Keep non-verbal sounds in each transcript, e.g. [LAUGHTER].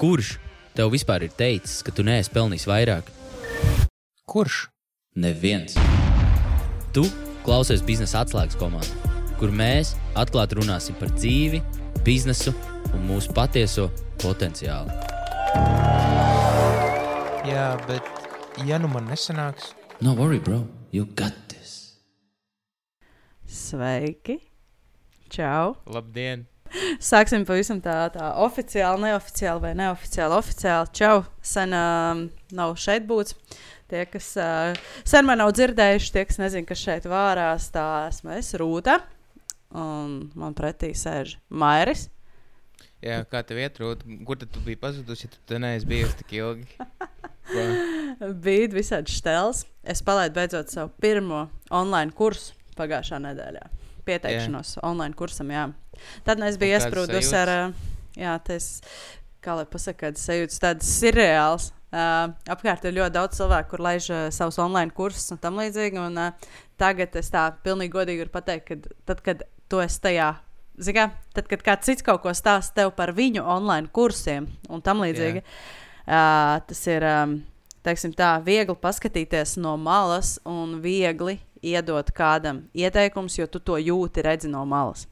Kurš tev vispār ir teicis, ka tu neesi pelnījis vairāk? Kurš? Neviens. Tu klausies biznesa atslēgas komandā, kur mēs atklāti runāsim par dzīvi, biznesu un mūsu patieso potenciālu. Jā, bet ja nu man nesanāks, No worry, bro, you got this. Sveiki! Čau! labdien! [LAUGHS] Sāksim pavisam tā, tā oficiāli, neoficiāli vai neoficiāli. Oficiāli, čau! Sen uh, nav šeit būts. Tie, kas uh, sen man nav dzirdējuši, tie, kas nezina, kas šeit vārās, tā esmu es, Rūta. Un man pretī sēž Mairis. Jā, kā tev iet, Rūt? Kur tad tu biji pazudusi, ja tu te neesi bijusi tik ilgi? [LAUGHS] Bija visādi stēls. Es palaidu beidzot savu pirmo online kursu pagājušā nedēļā. Pieteikšanos yeah. online kursam, jā. Tad nu, es biju iesprūdusi ar, jā, tas, kā lai pasakā, tas sajūtas tādas surreāls. Uh, apkārt ir ļoti daudz cilvēku, kur laiž uh, savus online kursus un tam līdzīgi. Un, uh, tagad es tā pilnīgi godīgi varu pateikt, ka tad, kad tu esi tajā, kā, tad, kad kāds cits kaut ko stāsta tev par viņu online kursiem un tam līdzīgi, uh, tas ir, um, tā, viegli paskatīties no malas un viegli iedot kādam ieteikumus, jo tu to jūti, redzi no malas.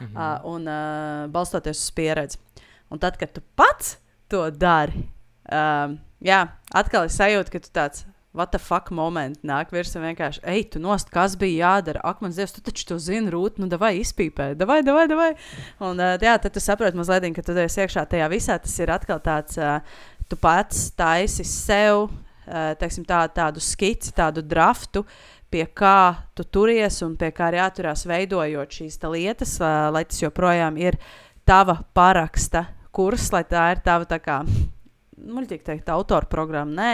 Mhm. Uh, un uh, balstoties uz pieredzi. Un tad, kad tu pats to dari, um, jā, atkal ir sajūta, ka tu tāds. What the fuck moment nāk virsū vienkārši, ej, tu nost, kas bija jādara. Ak, man zināms, tu taču to zini, rūt, nu, vai izpīpē, vai, vai, vai. Un, uh, jā, tad tu saproti mazliet, ka tu esi iekšā tajā visā. Tas ir atkal tāds, uh, tu pats taisi sev, uh, teiksim, tā, tādu skici, tādu draftu, pie kā tu turies un pie kā ir jāturās veidojot šīs lietas, lai tas joprojām ir tava paraksta kurs, lai tā ir tava tā kā. Muļķīgi teikt, autora programma, nē,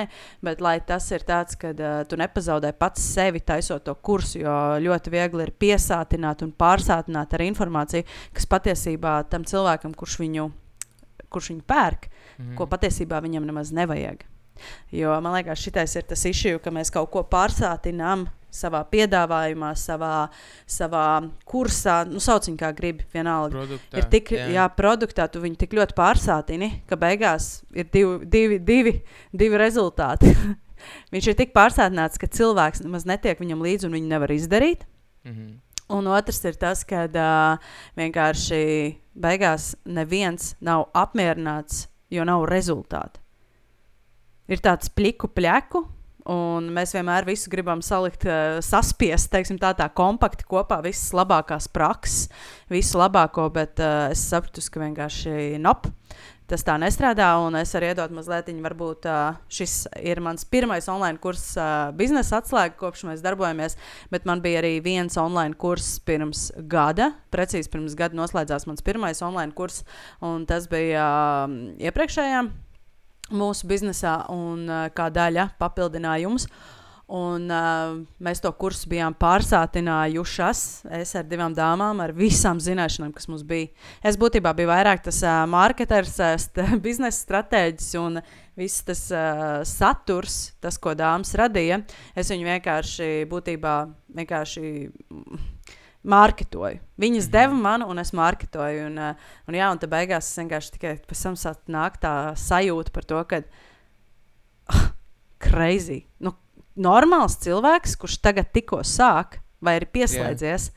bet lai tas ir tāds, ka uh, tu nepazaudē pats sevi taisot to kursu, jo ļoti viegli ir piesātināt un pārsātināt ar informāciju, kas patiesībā tam cilvēkam, kurš viņu, kurš viņu pērk, Mhm. ko patiesībā viņam nemaz nevajag. Jo man liekas, šis ir tas issue, ka mēs kaut ko pārsātinām savā piedāvājumā, savā, savā kursā, nu, sauc viņu kā gribi, vienalga. Produktā, Ir tik, jā. jā, produktā tu viņu tik ļoti pārsātini, ka beigās ir divi, divi, divi, divi rezultāti. [LAUGHS] Viņš ir tik pārsātināts, ka cilvēks nemaz netiek viņam līdzi un viņu nevar izdarīt. Mhm. Un otrs ir tas, ka uh, vienkārši beigās neviens nav apmierināts, jo nav rezultātu. Ir tāds pliku pleku. Un mēs vienmēr visu gribam salikt, uh, saspiest, teiksim, tā, tā kompakti kopā, visas labākās prakses, visu labāko, bet uh, es sapratu, ka vienkārši nop, tas tā nestrādā. Un es arī iedodu mazliet, varbūt uh, šis ir mans pirmais online kurs uh, biznesa atslēga, kopš mēs darbojamies. Bet man bija arī viens online kurs pirms gada. Precīzi pirms gada noslēdzās mans pirmais online kurs, un tas bija uh, iepriekšējā mūsu biznesā un kā daļa papildinājums. Un, uh, mēs to kursu bijām pārsātinājušas. Es ar divām dāmām, ar visām zināšanām, kas mums bija. Es būtībā biju vairāk tas uh, marketers, uh, [LAUGHS] biznesa stratēģis un viss tas uh, saturs, tas, ko dāmas radīja. Es viņu vienkārši būtībā vienkārši. Mm, Mārketoju. Viņas Mhm. deva man, un es mārketoju. Un, uh, un, jā, un tad beigās es vienkārši tikai pēc tam nāk tā sajūta par to, ka ah, crazy. Nu, normāls cilvēks, kurš tagad tikko sāk vai ir pieslēdzies,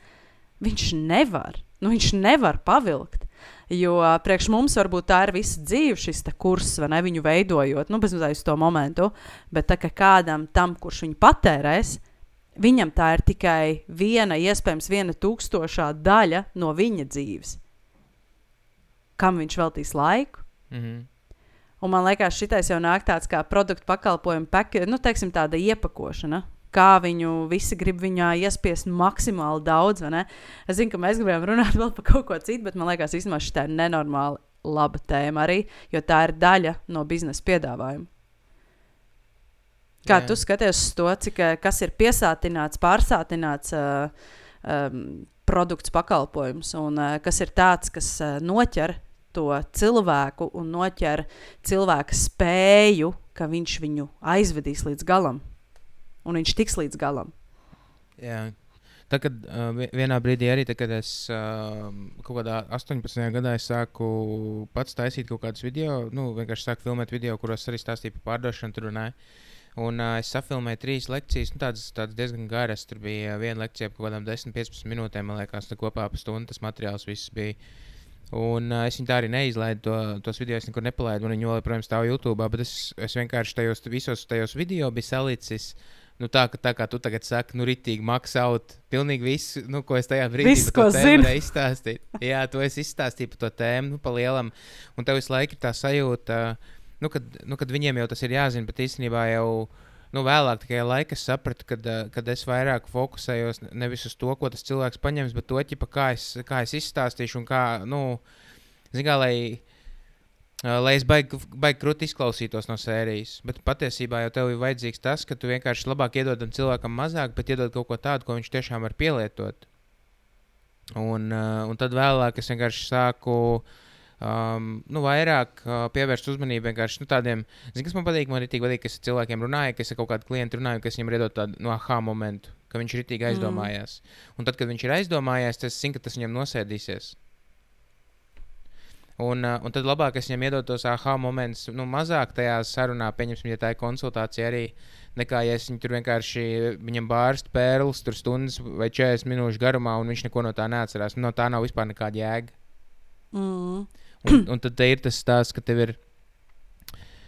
viņš nevar. Nu, viņš nevar pavilkt. Jo priekš mums varbūt tā ir visa dzīve, šis kurs, vai ne viņu veidojot, nu, bezmazliet uz to momentu. Bet tā kā kādam tam, kurš viņu patērēs, viņam tā ir tikai viena, iespējams, viena tūkstošā daļa no viņa dzīves. Kam viņš veltīs laiku? Mhm. Un man liekas, šitais jau nāk tāds kā produktu pakalpojumu peke, nu, teiksim, tāda iepakošana. Kā viņu visi grib viņā iespiest maksimāli daudz. Es zinu, ka mēs gribējām runāt vēl par kaut ko citu, bet man liekas, īstenībā šī ir nenormāli laba tēma arī, jo tā ir daļa no biznesa piedāvājuma. Kā Jā. tu skaties uz to, cik, eh, kas ir piesātināts, pārsātināts uh, um, produkts, pakalpojums, un uh, kas ir tāds, kas uh, noķer to cilvēku un noķer cilvēka spēju, ka viņš viņu aizvedīs līdz galam, un viņš tiks līdz galam. Jā. Tad, kad uh, vi- vienā brīdī arī, tad, kad es uh, kaut kādā 18. gadā sāku pats taisīt kaut kādus video, nu, vienkārši sāku filmēt video, kuros arī stāstīju par pārdošanu, tur runāju. Un uh, es safilmēju trīs lekcijas, nu, tādas, tādas diezgan garas. Tur bija uh, viena lekcija par kaut kādām 10-15 minūtēm, man liekas, tā kopā ap stundu tas materiāls viss bija. Un uh, es viņu tā arī neizlaidu, to, tos video es nekur nepalaidu, viņi joprojām stāv YouTube. Bet es, es vienkārši tajos visos tajos video biju salicis. Nu, tā, ka, tā kā tu tagad saki, nu, rītīgi maksāt, pilnīgi visu, nu, ko es tajā brīdī Viss, ko zinu. izstāstīt. Jā, to es izstāstīju par to tēmu, nu, pa lielam. Un tev visu laiku ir tā sajūta, nu, kad, nu, kad viņiem jau tas ir jāzina, bet īstenībā jau nu, vēlāk, tikai laika, sapratu, kad, eh, kad es vairāk fokusējos ne- nevis uz to, ko tas cilvēks paņems, bet to, ķipa, kā, es, kā es izstāstīšu un kā, nu, zin, kā, lai, eh, lai es baigi baig krūti izklausītos no sērijas. Bet patiesībā jau tev ir vajadzīgs tas, ka tu vienkārši labāk iedod tam cilvēkam mazāk, bet iedod kaut ko tādu, ko viņš tiešām var pielietot. Un, uh, un tad vēlāk es vienkārši sāku um, nu, vairāk uh, pievērst uzmanību vienkārši nu, tādiem, zini, kas man patīk. Man arī patīk, ka es ar cilvēkiem runāju, ka es ar kaut kādu klientu runāju, kas viņam ir iedod tādu no aha momentu, ka viņš ir itī aizdomājās. Mm. Un tad, kad viņš ir aizdomājies, tas zina, ka tas viņam nosēdīsies. Un, uh, un tad labāk es viņam iedodu tos aha momentus, nu, mazāk tajā sarunā, pieņemsim, ja tā ir konsultācija arī. Nekā ja es viņu tur vienkārši viņam bārstu pērlis, tur stundas vai 40 minūšu garumā, un viņš neko no tā neatcerās. No tā nav vispār nekāda jēga. Mm. Un, [CLEARS THROAT] un tad ir tas stāsts, ka tev ir.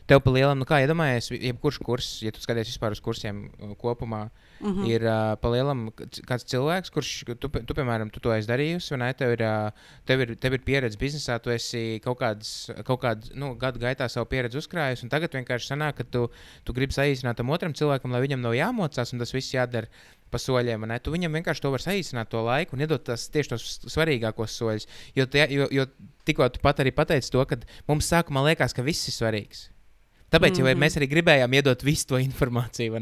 Tev pa lielam, nu kā iedomājies, jebkurš kurs, ja tu skaties vispār uz kursiem uh, kopumā, mm -hmm. ir uh, pa lielam kāds cilvēks, kurš, tu, tu piemēram, tu to esi darījusi, vai ne? Tev ir, uh, tev ir, tev ir pieredze biznesā, tu esi kaut kādas, kaut kādu nu, gadu gaitā savu pieredzi uzkrājis, un tagad vienkārši sanāk, ka tu, tu gribi saīsināt tam otram cilvēkam, lai viņam nav jāmocās, un tas viss jādara pa soļiem. ne? Tu viņam vienkārši to var saīsināt to laiku un iedot tas tieši tos svarīgākos soļus. Jo, tie, jo, jo tikko tu pat arī pateici to, ka mums sākumā liekas, ka viss ir svarīgs. Tāpēc mm -hmm. Mhm. mēs arī gribējām iedot visu to informāciju?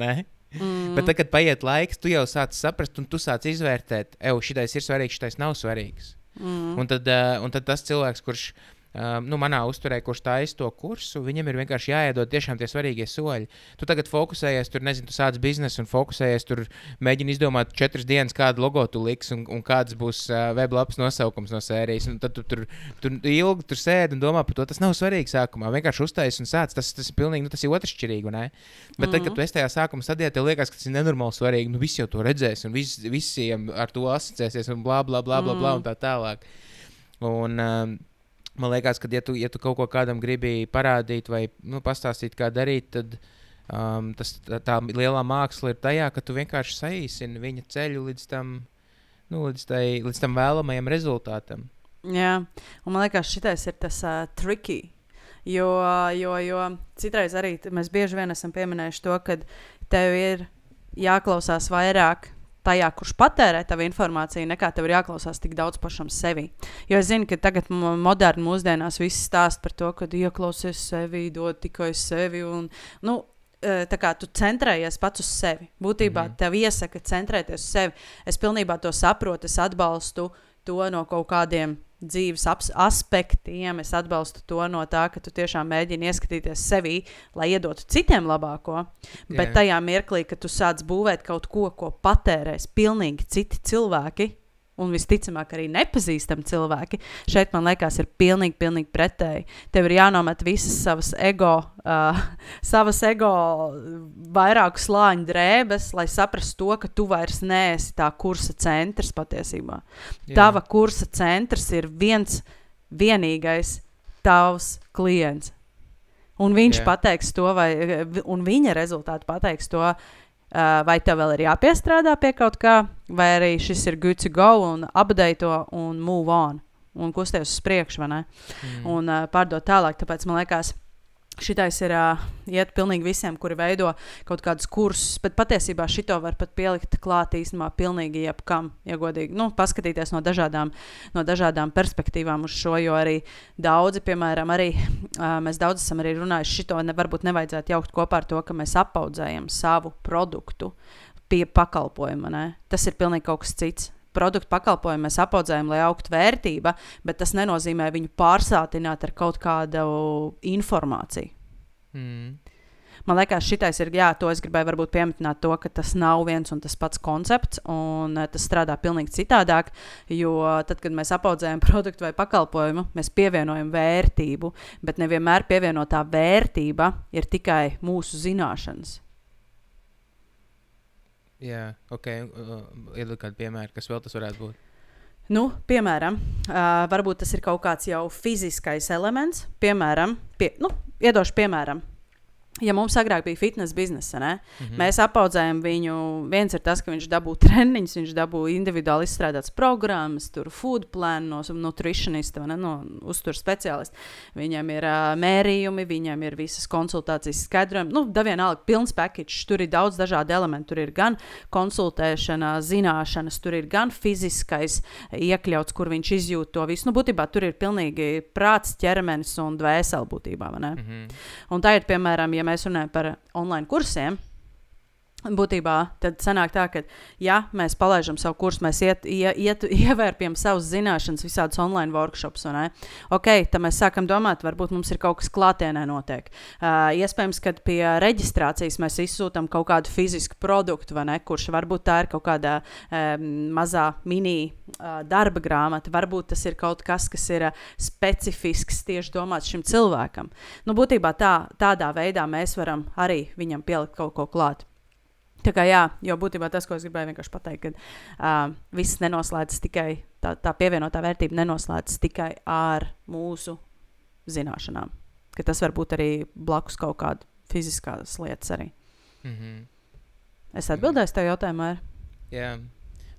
Mm. Bet tad, kad paiet laiks, tu jau sāc saprast, un tu sāc izvērtēt, ej, šitais ir svarīgs, šitais nav svarīgs. Mm. Un, tad, uh, un tad tas cilvēks, kurš um, nu, manā uzturē, kurš taisa to kursu, viņam ir vienkārši jāiedod tiešām tie svarīgie soļi. Tu tagad fokusējies, tur nezinu, tu sāc biznesu un fokusējies, tur mēģini izdomāt četras dienas, kādu logo tu liks un, un kāds būs uh, weblapas nosaukums no sērijas. Un tad tu tur, tur ilgi tur sēdi un domā par to. Tas nav svarīgi sākumā. Vienkārši uztaisīt un sāc. Tas, tas ir pilnīgi, nu, tas ir otršķirīgi. ne? Bet tad, kad tu esi tajā sākuma stadijā, tev liekas, ka tas ir nenormāli svarīgi. Nu, visi jau to redzēs, un vis, visiem ar to asociēsies, un blā, blā, blā, blā, blā un tā tālāk. Un, um, man liekas, ka, ja tu, ja tu kaut ko kādam gribi parādīt vai nu, pastāstīt, kā darīt, tad um, tas, tā, tā lielā māksla ir tajā, ka tu vienkārši saīsini viņa ceļu līdz tam, nu, līdz, tai, līdz tam vēlamajam rezultātam. Jā, un man liekas, šis ir tas uh, tricky. Jo, jo, jo citreiz arī mēs bieži vien esam pieminējuši to, ka tev ir jāklausās vairāk tajā, kurš patērē tavu informāciju, nekā tev ir jāklausās tik daudz pašam sevi. Jo es zinu, ka tagad mo- moderni mūsdienās viss stāsta par to, ka ieklausies sevi, dod tikai sevi. Un, nu, eh, Tā kā tu centrējies pats uz sevi. Būtībā mm tev iesaka centrēties uz sevi. Es pilnībā to saprotu, es atbalstu to no kaut kādiem dzīves aspektiem. Es atbalstu to no tā, ka tu tiešām mēģini ieskatīties sevī, lai iedotu citiem labāko. Bet Jā. tajā mirklī, kad tu sāc būvēt kaut ko, ko patērēs pilnīgi citi cilvēki. Un visticamāk, arī nepazīstami cilvēki. Šeit man liekas, ir pilnīgi, pilnīgi pretēji. Tev ir jānomet visas savas ego, uh, [LAUGHS] savas ego vairāku slāņu drēbes, lai saprastu to, ka tu vairs neesi tā kursa centrs patiesībā. Jā. Tava kursa centrs ir viens vienīgais tavs klients. Un viņš Jā. pateiks to, vai un viņa rezultāti pateiks to, uh, vai tev vēl ir jāpiestrādā pie kaut kā, vai arī šis ir good to go un update to un move on. Un kusties uz priekšu, vai ne? Mm. Un uh, pārdot tālāk. Tāpēc man liekas, Šitais ir uh, iet pilnīgi visiem, kuri veido kaut kādus kursus, bet patiesībā šito var pat pielikt klāt īstenībā pilnīgi jebkam, ja godīgi. Nu, paskatīties no dažādām, no dažādām perspektīvām uz šo, jo arī daudzi, piemēram, arī uh, mēs daudz esam arī runājuši, šito ne, varbūt nevajadzētu jaukt kopā ar to, ka mēs apaudzējam savu produktu pie pakalpojuma. Ne? Tas ir pilnīgi kaut kas cits. Produktu pakalpojumu mēs apaudzējam, lai augtu vērtība, bet tas nenozīmē viņu pārsātināt ar kaut kādu informāciju. Mm. Man liekas, šitais ir, jā, to es gribēju varbūt pieminēt, to, ka tas nav viens un tas pats koncepts, un uh, tas strādā pilnīgi citādāk. Jo tad, kad mēs apaudzējam [LAUGHS] produktu vai pakalpojumu, mēs pievienojam vērtību, bet nevienmēr pievienotā vērtība ir tikai mūsu zināšanas. Jā, ok. Uh, ir kādi piemēri, kas vēl tas varētu būt? Nu, piemēram, uh, varbūt tas ir kaut kāds jau fiziskais elements. Piemēram, pie, nu, iedošu piemēram. Ja mums agrāk bija fitnes biznesa, ne, mm -hmm. mēs apaudzējām viņu. Viens ir tas, ka viņš dabūja [LAUGHS] treniņus, viņš dabūja individuāli izstrādātas programmas, tur food plan no nutritionista, ne, no uzturs speciālista. Viņam ir uh, mērījumi, viņam ir visas konsultācijas skaidrojumi. Nu, da vienalga, pilns package. Tur ir daudz dažādu elementu. Tur ir gan konsultēšana, zināšanas, tur ir gan fiziskais iekļauts, kur viņš izjūt to visu. Nu, būtībā tur ir pilnīgi prāts, ķermenis un dvēsele būtībā. Mm -hmm. Un tā ir, piemēram, ja mēs runājam par online kursiem, Būtībā tad sanāk tā, ka, ja mēs palaidām savu kursu, mēs iet, ie, iet, [LAUGHS] ievērpjam savas zināšanas, visādus online workshops, un ok, tad mēs sākam domāt, varbūt mums ir kaut kas klātienē notiek. Uh, iespējams, ka pie reģistrācijas mēs izsūtām kaut kādu fizisku produktu, vai ne, kurš varbūt tā ir kaut kāda um, mazā mini uh, darba grāmata, varbūt tas ir kaut kas, kas ir uh, specifisks tieši domāts šim cilvēkam. Nu, būtībā tā, tādā veidā mēs varam arī viņam pielikt kaut ko klāt. Tā kā jā, jo būtībā tas, ko es gribēju vienkārši pateikt, ka uh, viss nenoslēdzas tikai tā, tā pievienotā vērtība, nenoslēdzas tikai ar mūsu zināšanām. Ka tas var būt arī blakus kaut kāda fiziskās lietas arī. Mm -hmm. Es atbildēju tev jautājumu, ar? Jā,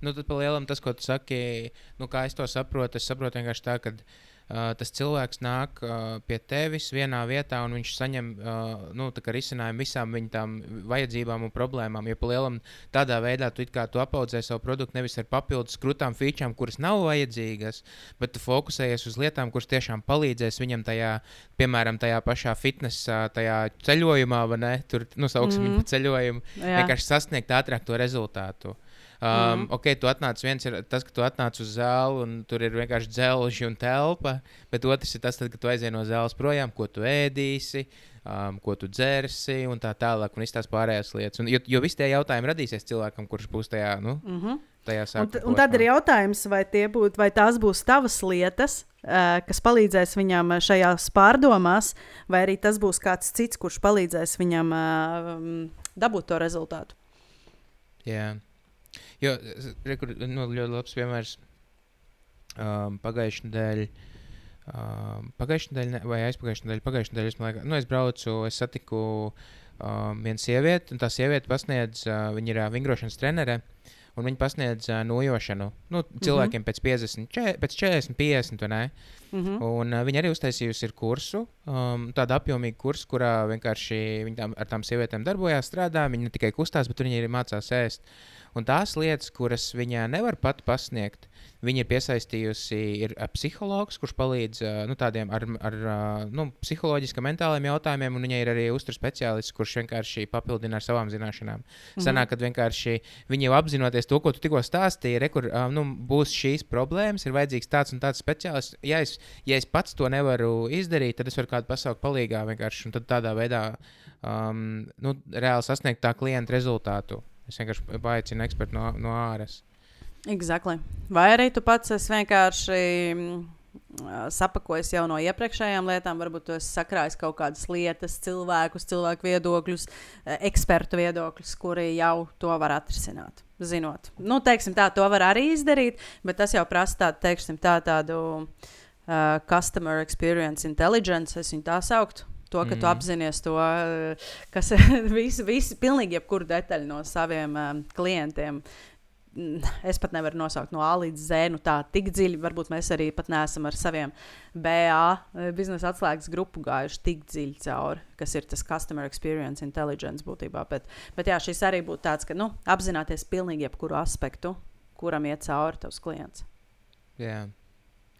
nu tad palielam tas, ko tu saki, nu kā es to saprotu, es saprotu vienkārši tā, ka Uh, tas cilvēks nāk uh, pie tevis vienā vietā un viņš saņem uh, nu, risinājumu visām viņa tām vajadzībām un problēmām. Jo palielam tādā veidā tu, tu apaudzē savu produktu nevis ar papildus krūtām featurēm, kuras nav vajadzīgas, bet tu fokusējies uz lietām, kuras tiešām palīdzēs viņam tajā, piemēram, tajā pašā fitnesā, tajā ceļojumā, vai ne? Tur, nu, sauksim mm. viņu pa ceļojumu, vienkārši sasniegt ātrāk to rezultātu. Um, mm. Ok, tu atnāc viens ir tas, ka tu atnāc uz zāli un tur ir vienkārši dzelži un telpa, bet otrs ir tas, tad, kad tu aizies no zāles projām, ko tu ēdīsi. Um, ko tu dzersi, un tā tālāk, un visas tās pārējās lietas. Un, jo, jo visi tie jautājumi radīsies cilvēkam, kurš būs tajā, nu, mm -hmm. tajā sākumā. Un, un tad ir jautājums, vai, būt, vai tās būs tavas lietas, uh, kas palīdzēs viņam šajās pārdomās, vai arī tas būs kāds cits, kurš palīdzēs viņam uh, dabūt to rezultātu. Jā. Yeah. Jo, rekur, nu, ļoti labs piemērs um, pagājušajā nedēļā. Um, pagājušajā nedēļā, vai aizpagājušajā nedēļā, pagājušajā nedēļā es, laikā, nu, es braucu, es satiku um, vienu sievieti, un tā sieviete pasniedz, uh, viņa ir uh, vingrošanas trenere. Un viņi pasniedz uh, nojošanu nu, cilvēkiem mm -hmm. pēc 50, čē, pēc 40, 50. Mm -hmm. Un uh, viņa arī uztaisījusi kursu, um, tādu apjomīgu kursu, kurā vienkārši viņi tam, ar tām sievietēm darbojās, strādā. Viņi ne tikai kustās, bet viņi arī mācās ēst. Uh, Un tās lietas, kuras viņa nevar pat pasniegt, viņa ir piesaistījusi ir psihologs, kurš palīdz nu, tādiem ar, ar nu, psiholoģiskām, mentāliem jautājumiem, un viņai ir arī uzturs speciālists, kurš vienkārši papildina ar savām zināšanām. Mm -hmm. Sanāk, kad vienkārši viņi jau apzinoties to, ko tu tikko stāstīji, re, kur nu, būs šīs problēmas, ir vajadzīgs tāds un tāds speciālists. Ja es, ja es pats to nevaru izdarīt, tad es varu kādu pasauku palīgā vienkārši, un tādā veidā um, nu, reāli sasniegt tā klienta rezultātu. Es vienkārši paaicinu ekspertu no, no āras. Exactly. Vai arī tu pats vienkārši mm, sapakojis jau no iepriekšējām lietām, varbūt tu esi sakrājis kaut kādas lietas, cilvēkus, cilvēku viedokļus, e, ekspertu viedokļus, kuri jau to var atrisināt. Zinot, nu, teiksim, tā, to var arī izdarīt, bet tas jau prasa tādu, teiksim, tā, tādu uh, customer experience intelligence, es viņu tā sauktu. To, ka mm. tu apzinājies to, kas [LAUGHS] ir visi, visi, pilnīgi jebkuru detaļu no saviem um, klientiem. Es pat nevaru nosaukt no A līdz Z, nu tā tik dziļi. Varbūt mēs arī pat neesam ar saviem BA biznesa atslēgas grupu gājuši tik dziļi cauri, kas ir tas customer experience intelligence būtībā. Bet, bet jā, šis arī būtu tāds, ka nu, apzināties pilnīgi jebkuru aspektu, kuram iet cauri tavs klients. Yeah.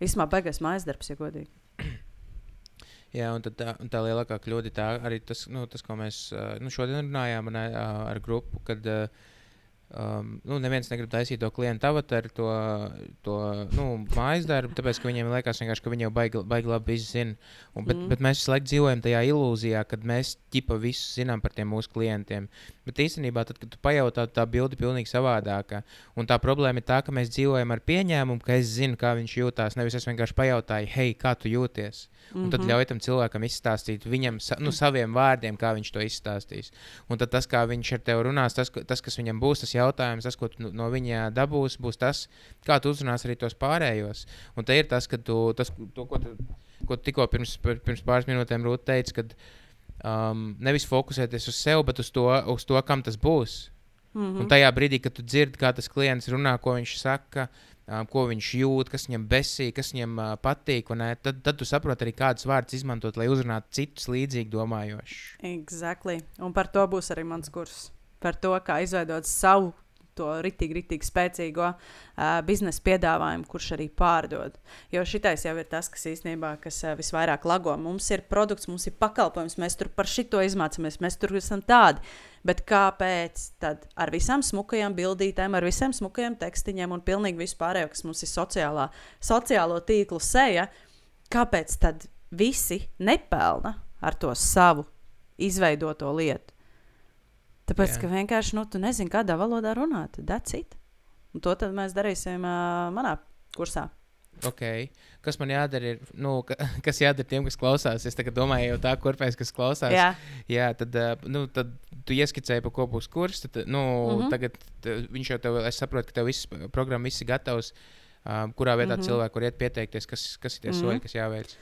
Īsumā beigās mājas darbs, ja godīgi. [CLEARS THROAT] Jā, un tā, un tā lielākā kļūda ir arī tas, nu, tas, ko mēs nu, šodien runājām ne, ar grupu, kad Um, nu, neviens negrib taisīt to klientu avataru, to, to nu, mājas darbu, tāpēc, ka viņiem liekas, ka viņi jau baigi, baigi labi visu zina. Bet, mm. bet mēs visu laiku dzīvojam tajā ilūzijā, kad mēs ķipa visu zinām par tiem mūsu klientiem. Bet īstenībā, tad, kad tu pajautā, tā bilde ir pilnīgi savādāka. Un tā problēma ir tā, ka mēs dzīvojam ar pieņēmumu, ka es zinu, kā viņš jūtas. Nevis es vienkārši pajautāju, hei, kā tu jūties? Un mm -hmm. tad Mhm. ļauj tam cilvēkam izstāstīt viņam nu, saviem vārdiem, kā viņš to izstāstīs. Un tad tas, kā viņš ar tevi runās, tas, tas kas viņam būs, tas jautājums, tas, ko tu no- viņa dabūsi, būs tas, kā tu uzrunās arī tos pārējos. Un te ir tas, tu, tas, to, ko tu, ko tikko pirms, pirms pāris minūtēm Rūta teica, um, nevis fokusēties uz sevi, bet uz to, uz to kam tas būs. Mm Un -hmm. tajā brīdī, kad tu dzirdi, kā tas klients runā, ko viņš saka, um, ko viņš jūt, kas viņam besī, kas viņam uh, patīk, uh, tad, tad tu saproti arī, kādus vārdus izmantot, lai uzrunātu citus līdzīgi domājošus. Exactly. Un par to būs arī mans kurs. Par to, kā izveidot savu to rītīgi, rītīgi spēcīgo uh, biznesa piedāvājumu, kurš arī pārdod. Jo šitais jau ir tas, kas īstenībā kas, uh, visvairāk lago. Mums ir produkts, mums ir pakalpojums, mēs tur par šito izmācāmies, mēs tur esam tādi. Bet kāpēc tad ar visām smukajām bildītēm, ar visiem smukajiem tekstiņiem un pilnīgi vispārējo, kas mums ir sociālā, sociālo tīklu seja, kāpēc tad visi nepelna ar to savu izveidoto lietu? Tāpēc, Jā. ka vienkārši nu, tu nezini, kādā valodā runāt. That's it. Un to tad mēs darīsim uh, manā kursā. Okay. Kas man jādara? Ir, nu, ka, [LAUGHS] kas jādara tiem, kas klausās? Es domāju, jau tā kurpēs, kas klausās. Jā, Jā, tad, uh, nu, tad tu ieskicēji, par ko būs kurs. Tad, nu, mm. -hmm. Tagad viņš jau tev, es saprotu, ka tev viss programma viss ir gatavs. Um, kurā vietā mm. -hmm. cilvēki var iet pieteikties, kas, kas ir tie mm. -hmm. soļi, kas jāveic?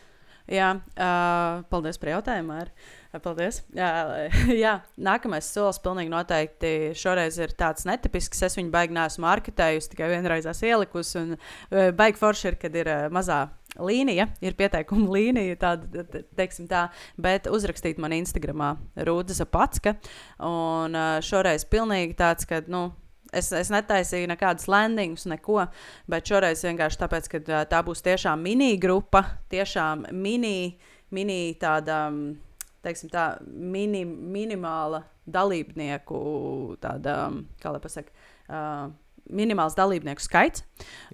Jā uh, paldies par jautājumu. Uh, Paldies. Jā, [LAUGHS] jā, nākamais solis pilnīgi noteikti šoreiz ir tāds netipisks. Es viņu baigi neesmu marketējusi, tikai vienreiz esmu ielikusi. Un baigi forši ir, kad ir mazā līnija, ir pieteikuma līnija, tāda, te- teiksim tā, bet uzrakstīt man Instagramā Rūda Zapatska. Un šoreiz pilnīgi tāds, ka, nu, Es, es netaisīju nekādus landingus, neko, bet šoreiz vienkārši tāpēc, ka tā būs tiešām mini grupa, tiešām mini, mini tāda, teiksim tā, mini, minimāla dalībnieku, tāda, kā lai pasaka, uh, minimāls dalībnieku skaits.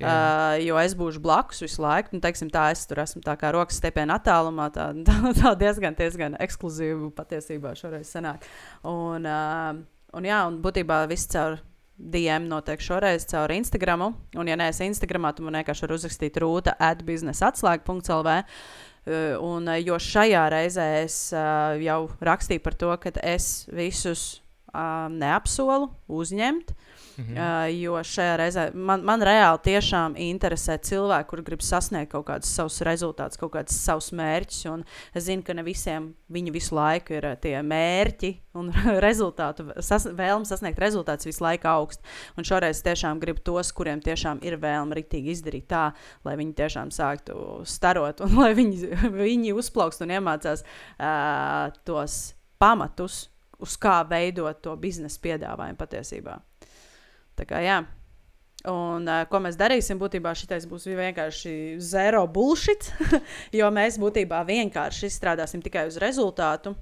Jā. Uh, jo es būšu blakus visu laiku. Nu, teiksim, tā, es tur esmu tā kā rokas stiepienā attālumā. Tā, [LAUGHS] tā, tā diezgan, diezgan ekskluzīva patiesībā šoreiz sanāk. Un, uh, un, jā, un būtībā viss caur DM notiek šoreiz caur Instagram. Un, ja neesi Instagramā, tad man vienkārši var uzrakstīt rūta atbiznesa atslēga.lv. Uh, un, uh, jo šajā reizē es uh, jau rakstīju par to, ka es visus uh, neapsolu uzņemt. Mhm. Uh, jo šajā reizē man, man reāli tiešām interesē cilvēki, kuriem grib sasniegt kaut kādus savus rezultātus, kaut kādus savus mērķus. Un es zinu, ka ne visiem viņi visu laiku ir uh, tie mērķi un [LAUGHS] rezultātu, sas, vēlme sasniegt rezultātus visu laiku augst. Un šoreiz tiešām gribu tos, kuriem tiešām ir vēlme rītīgi izdarīt tā, lai viņi tiešām sāktu starot un [LAUGHS] lai viņi, viņi uzplaukst un iemācās uh, tos pamatus, uz kā veidot to biznesa piedāvājumu patiesībā. Tā kā jā. Un, uh, ko mēs darīsim? Būtībā šis būs vienkārši zero bullshit, [LAUGHS] jo mēs būtībā vienkārši izstrādāsim tikai uz rezultātu.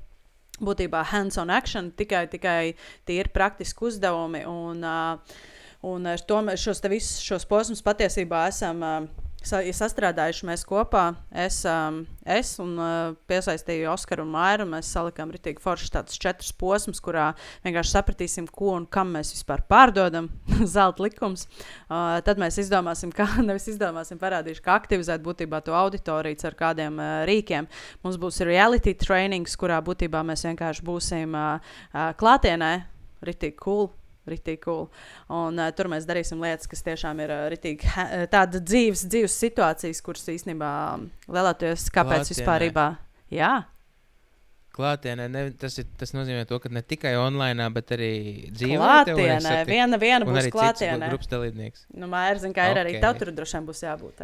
Būtībā hands-on action, tikai, tikai tīri praktiski uzdevumi. Un, uh, un to šos, visus šos posmus patiesībā esam uh, sa sastrādājuši mēs kopā. Es, um, es un uh, piesaistīju Oskaru un Mairu. Mēs salikām rītīgi forši tādus četrus posmus, kurā vienkārši sapratīsim, ko un kam mēs vispār pārdodam. [LAUGHS] Zelta likums. Uh, tad mēs izdomāsim, kā, [LAUGHS] nevis izdomāsim, parādīšu, kā aktivizēt būtībā to auditoriju ar kādiem uh, rīkiem. Mums būs reality trainings, kurā būtībā mēs vienkārši būsim uh, uh, klātienē. Rītīgi cool. Ritīgi cool. Un, uh, tur mēs darīsim lietas, kas tiešām ir uh, ritīgi, uh, tāda dzīves, dzīves situācijas, kuras īstenībā um, lielākoties kāpēc Klātienē. vispār. Jā, Klātienē ne, tas, ir, tas nozīmē, to, ka ne tikai online, bet arī dzīvē. klātienē. Viena, viena būs klātienē. grupas dalībnieks. Nu, Mērķis, kā ir arī tev tur droši vien būs jābūt.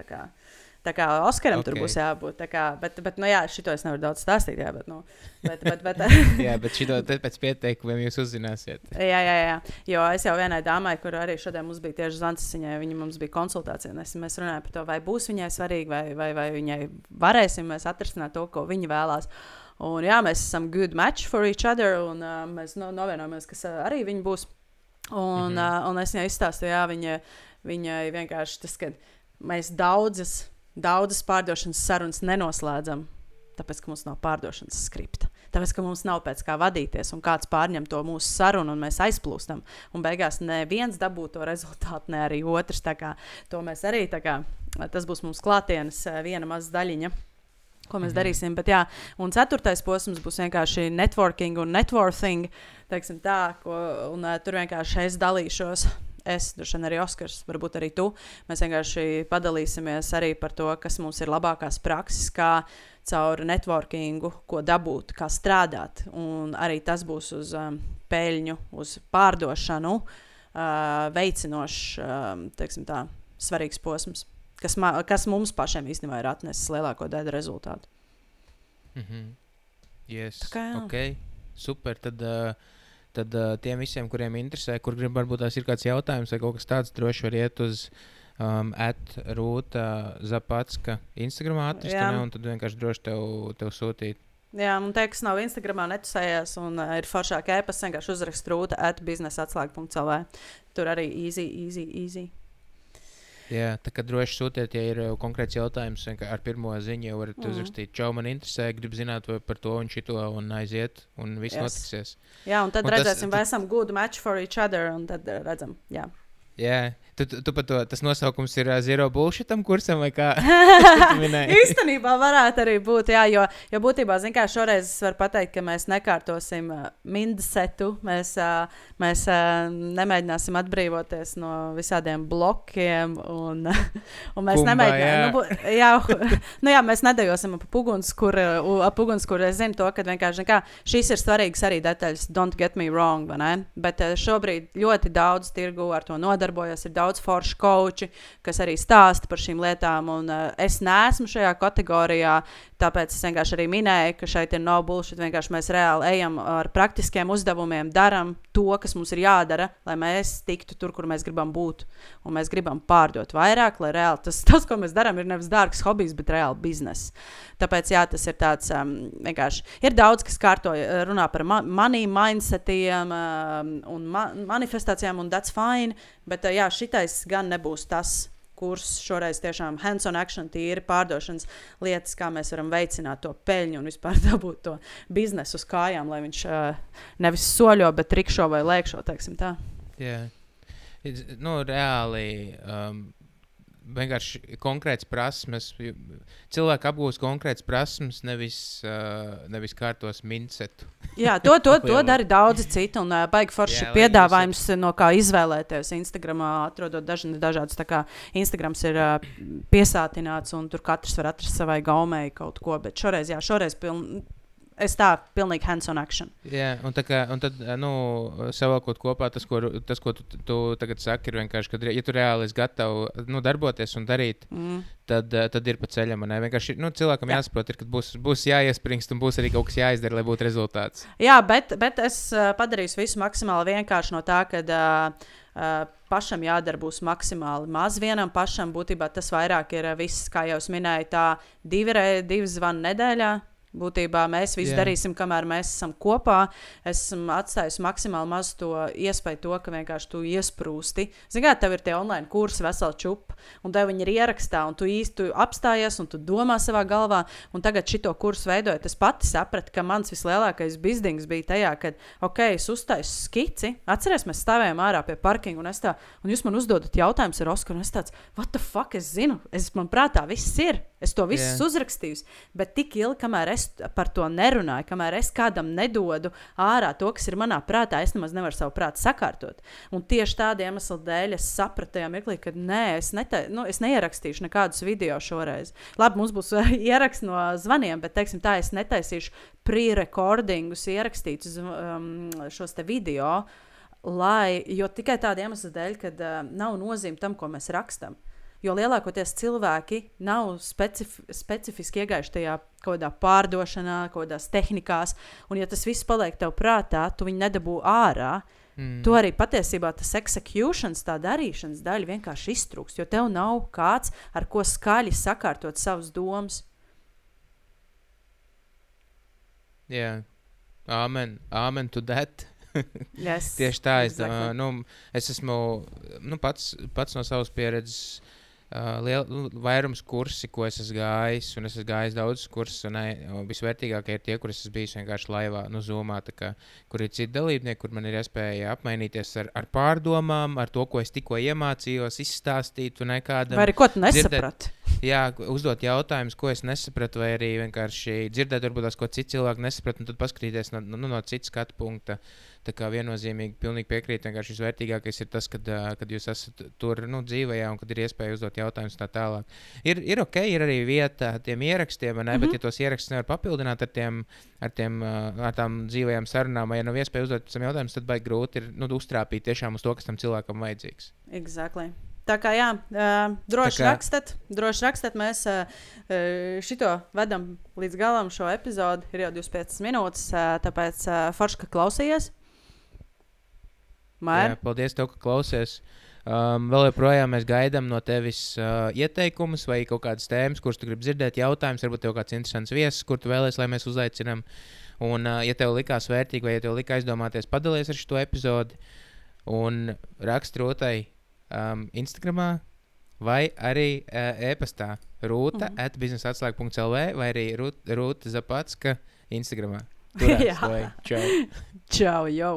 Tā kā, Oskaram okay. tur būs jābūt. Kā, bet, bet, nu, jā, šito es nevaru daudz stāstīt. Jā, bet, nu, bet, bet, bet, [LAUGHS] Jā, bet šito pēc pieteikumiem jūs uzzināsiet. Jā, jā, jā. Jo es jau vienai dāmai, kur arī šodien mums bija tieši zvans, viņai viņa mums bija konsultācija. Es, mēs runājām par to, vai būs viņai svarīgi, vai, vai, vai viņai varēsim mēs atrisināt to, ko viņa vēlās. Un, jā, mēs esam good match for each other, un uh, mēs no, novienojamies, ka uh, arī viņi būs. Un, mm. -hmm. uh, un es viņai izstāstīju, jā, viņa, viņai vienkārši tas, ka mēs daudzas, daudzas pārdošanas sarunas nenoslēdzam, tāpēc, ka mums nav pārdošanas skripta. Tāpēc, ka mums nav pēc kā vadīties, un kāds pārņem to mūsu sarunu, un mēs aizplūstam. Un beigās neviens dabū to rezultātu, ne arī otrs. Tā kā, to mēs arī tā kā, tas būs mums klātienes eh, viena maza daļiņa. Ko mēs -hmm. darīsim. Bet, jā, un ceturtais posms būs vienkārši networking un networking. Tā, ko, un, uh, tur vienkārši es dalīšos. Es, droši vien arī Oskars, varbūt arī tu. Mēs vienkārši padalīsimies arī par to, kas mums ir labākās prakses, kā caur networkingu, ko dabūt, kā strādāt. Un arī tas būs uz um, peļņu, uz pārdošanu, uh, veicinošs, um, teiksim tā, svarīgs posms kas, kas mums pašiem īstenībā ir atnesis lielāko daļu rezultātu. Mhm. Yes. Tā kā jā. ok, super. Tad, uh, tad uh, tiem visiem, kuriem interesē, kur grib, varbūt tās ir kāds jautājums vai kaut kas tāds, droši var iet uz um, atrūta Zapatska Instagram atrast, un tad vienkārši droši tev, tev sūtīt. Jā, un tie, kas nav Instagramā, netusējās un uh, ir foršāk ēpas, vienkārši uzrakst rūta at biznesa atslēga.cl. Tur arī easy, easy, easy. Jā, tā kā droši sūtiet, ja ir uh, konkrēts jautājums, ar pirmo ziņu jau varat mm. uzrakstīt, čau, man interesē, gribu zināt par to un šito, un aiziet, un viss Yes. notiksies. Jā, un tad Un un tas- redzēsim, vai esam good match for each other, un tad uh, redzam, jā. Jā, tu, tu, tu to, tas nosaukums ir uh, Zero Bullshitam kursam vai kā? [LAUGHS] Īstenībā varētu arī būt, jā, jo, jo būtībā, zin kā, šoreiz es varu pateikt, ka mēs nekārtosim uh, mindsetu, mēs, uh, mēs uh, nemēģināsim atbrīvoties no visādiem blokiem, un, [LAUGHS] un mēs Kumbā, nemēģināsim, jā. nu, bu- jā, nu, jā, mēs nedejosim ap ugunskura, ap ugunskura, es zinu to, ka vienkārši, kā, šīs ir svarīgas arī detaļas, don't get me wrong, vai ne? Bet uh, šobrīd ļoti daudz tirgu ar to nodarbojas, ir daudz foršu koči, kas arī stāsta par šīm lietām, un uh, es neesmu šajā kategorijā, tāpēc es vienkārši arī minēju, ka šeit ir no bullshit, vienkārši mēs reāli ejam ar praktiskiem uzdevumiem, darām to, kas mums ir jādara, lai mēs tiktu tur, kur mēs gribam būt, un mēs gribam pārdot vairāk, lai reāli tas, tas ko mēs darām, ir nevis dārgs hobijs, bet reāli bizness. Tāpēc, jā, tas ir tāds um, vienkārši. Ir daudz, kas kārto, eh, runā par ma money mindsetiem um, un ma manifestācijām, un that's fine. Bet, uh, jā, šitais gan nebūs tas kurs. Šoreiz tiešām hands-on action, tīri pārdošanas lietas, kā mēs varam veicināt to peļņu un vispār [LAUGHS] dabūt to biznesu uz kājām, lai viņš uh, nevis soļo, bet rikšo vai lēkšo. Jā, It's- nu, reāli. Um, Vienkārši konkrēts prasmes. Cilvēki apgūst konkrētas prasmes, nevis, uh, nevis kārtos mincetu. Jā, to, to, to dara daudzi citi. Un uh, baigi forši Jā, piedāvājums, no kā izvēlēties. Instagramā atrodot dažna, dažādas. tā kā Instagrams ir uh, piesātināts, un tur katrs var atrast savai gaumei kaut ko. Bet šoreiz, jā, šoreiz piln, es tā pilnīgi hands-on action. Jā, un, kā, un tad, uh, nu, savalkot kopā tas, ko, tas, ko tu, tu tagad saki, ir vienkārši, ka, ja tu reāli esi gatavs nu, darboties un darīt, Mm. tad, uh, tad ir pa ceļam. ne? Vienkārši nu, cilvēkam Jā. jāsaprot, ir, ka būs, būs jāiespringst un būs arī kaut kas jāizdara, lai būtu rezultāts. Jā, bet, bet es uh, padarīšu visu maksimāli vienkārši no tā, ka uh, uh, pašam jādara būs maksimāli maz vienam pašam. Būtībā tas vairāk ir viss, kā jau es minēju, tā divi, divi zvani nedēļā. Būtībā mēs visu Jā. darīsim, kamēr mēs esam kopā. Es esmu atstājis maksimāli maz to iespēju, to, ka vienkārši tu iesprūsti. Zinām, kā tev ir tie online kursi, veseli čupi, un tev viņi ir ierakstā, un tu īsti apstājies, un tu domā savā galvā. Un tagad šito kursu veidojot, es pati sapratu, ka mans vislielākais bizness bija tajā, ka, ok, es uztaisu skici, atceries, mēs stāvējām ārā pie parkinga, un, tā, un jūs man uzdodat jautājumus ar Oskaru, un es tāds, what the fuck, es zinu, es man prātā viss ir. Es to visu yeah. uzrakstīju, bet tik ilgi, kamēr es par to nerunāju, kamēr es kādam nedodu ārā to, kas ir manā prātā, es nemaz nevaru savu prātu sakārtot. Un tieši tāda iemesla dēļ es sapratu mirklī, ka nē, es, neta, nu, es neierakstīšu nekādus video šoreiz. Labi, mums būs [LAUGHS] ieraksts no zvaniem, bet teiksim, tā es netaisīšu pre-recordingus, ierakstītus um, šos video. Lai, jo tikai tāda iemesla dēļ, ka uh, nav nozīme tam, ko mēs rakstām. Jo lielākoties cilvēki nav specif specifiski iegājuši tajā kaut kādā pārdošanā, kaut kādās tehnikās, un ja tas viss paliek tev prātā, tu viņu nedabū ārā. Mm. To arī patiesībā tas executions, tā darīšanas daļa vienkārši iztrūks, jo tev nav kāds, ar ko skaļi sakārtot savas domas. Jā, amen, amen to that. [LAUGHS] Yes, Tieši tā, es, exactly. exactly. nu, es esmu nu, pats, pats no savas pieredzes. Uh, liel, nu, vairums kursi, ko es esmu gājis, un es esmu gājis daudzus kursus, un ai, o, visvērtīgākie ir tie, kur es esmu bijis vienkārši laivā, nu, zumā, kā, kur ir citi dalībnieki, kur man ir iespēja apmainīties ar, ar pārdomām, ar to, ko es tikko iemācījos, izstāstīt, un nekādam. Vai arī ko tu nesaprati? Jā, uzdot jautājumus, ko es nesapratu, vai arī vienkārši dzirdēt, varbūt tās, ko citi cilvēki nesaprata, un tad paskatīties no, nu, no citas skatu punkta. Tā kā viennozīmīgi pilnīgi piekrīt. Vienkārši visvērtīgākais ir tas, kad, kad jūs esat tur nu, dzīvajā un kad ir iespēja uzdot jautājumus tā tālāk. Ir, ir ok, ir arī vieta tiem ierakstiem, vai ne? Mm -hmm. bet, ja tos ierakstus nevar papildināt ar, tiem, ar, tiem, ar tām dzīvajām sarunām, vai ja nav iespēja uzdot tam jautājumus, tad baigi grūti ir nu, uztrāpīt tiešām uz to, kas tam cilvēkam vajadzīgs. Exactly. Tā kā jā, uh, droši kā- rakstat, droši rakstat. Mēs uh, šito vedam līdz galam šo epizodi. Ir jau 25 minūtes, uh, tāpēc uh, forši, ka klausījies. Jā, Mēr, paldies, tev, ka klausies. Um, vēl joprojām mēs gaidām no tevis uh, ieteikumus vai kaut kādas tēmas, kuras tu gribi dzirdēt, jautājumus, varbūt tev kāds interesants viesis, kur tu vēlēsies, lai mēs uzaicinām. Un, uh, ja tev likās vērtīgi, vai ja tev likās aizdomāties, padalies ar šo epizodi un raksti rotai um, Instagram vai arī uh, e-pastā rūta mm. at biznesatslēg.lv vai arī Rūta Zapatska Instagram. [LAUGHS] Tur Jā. Čau! [LAUGHS] čau, jau!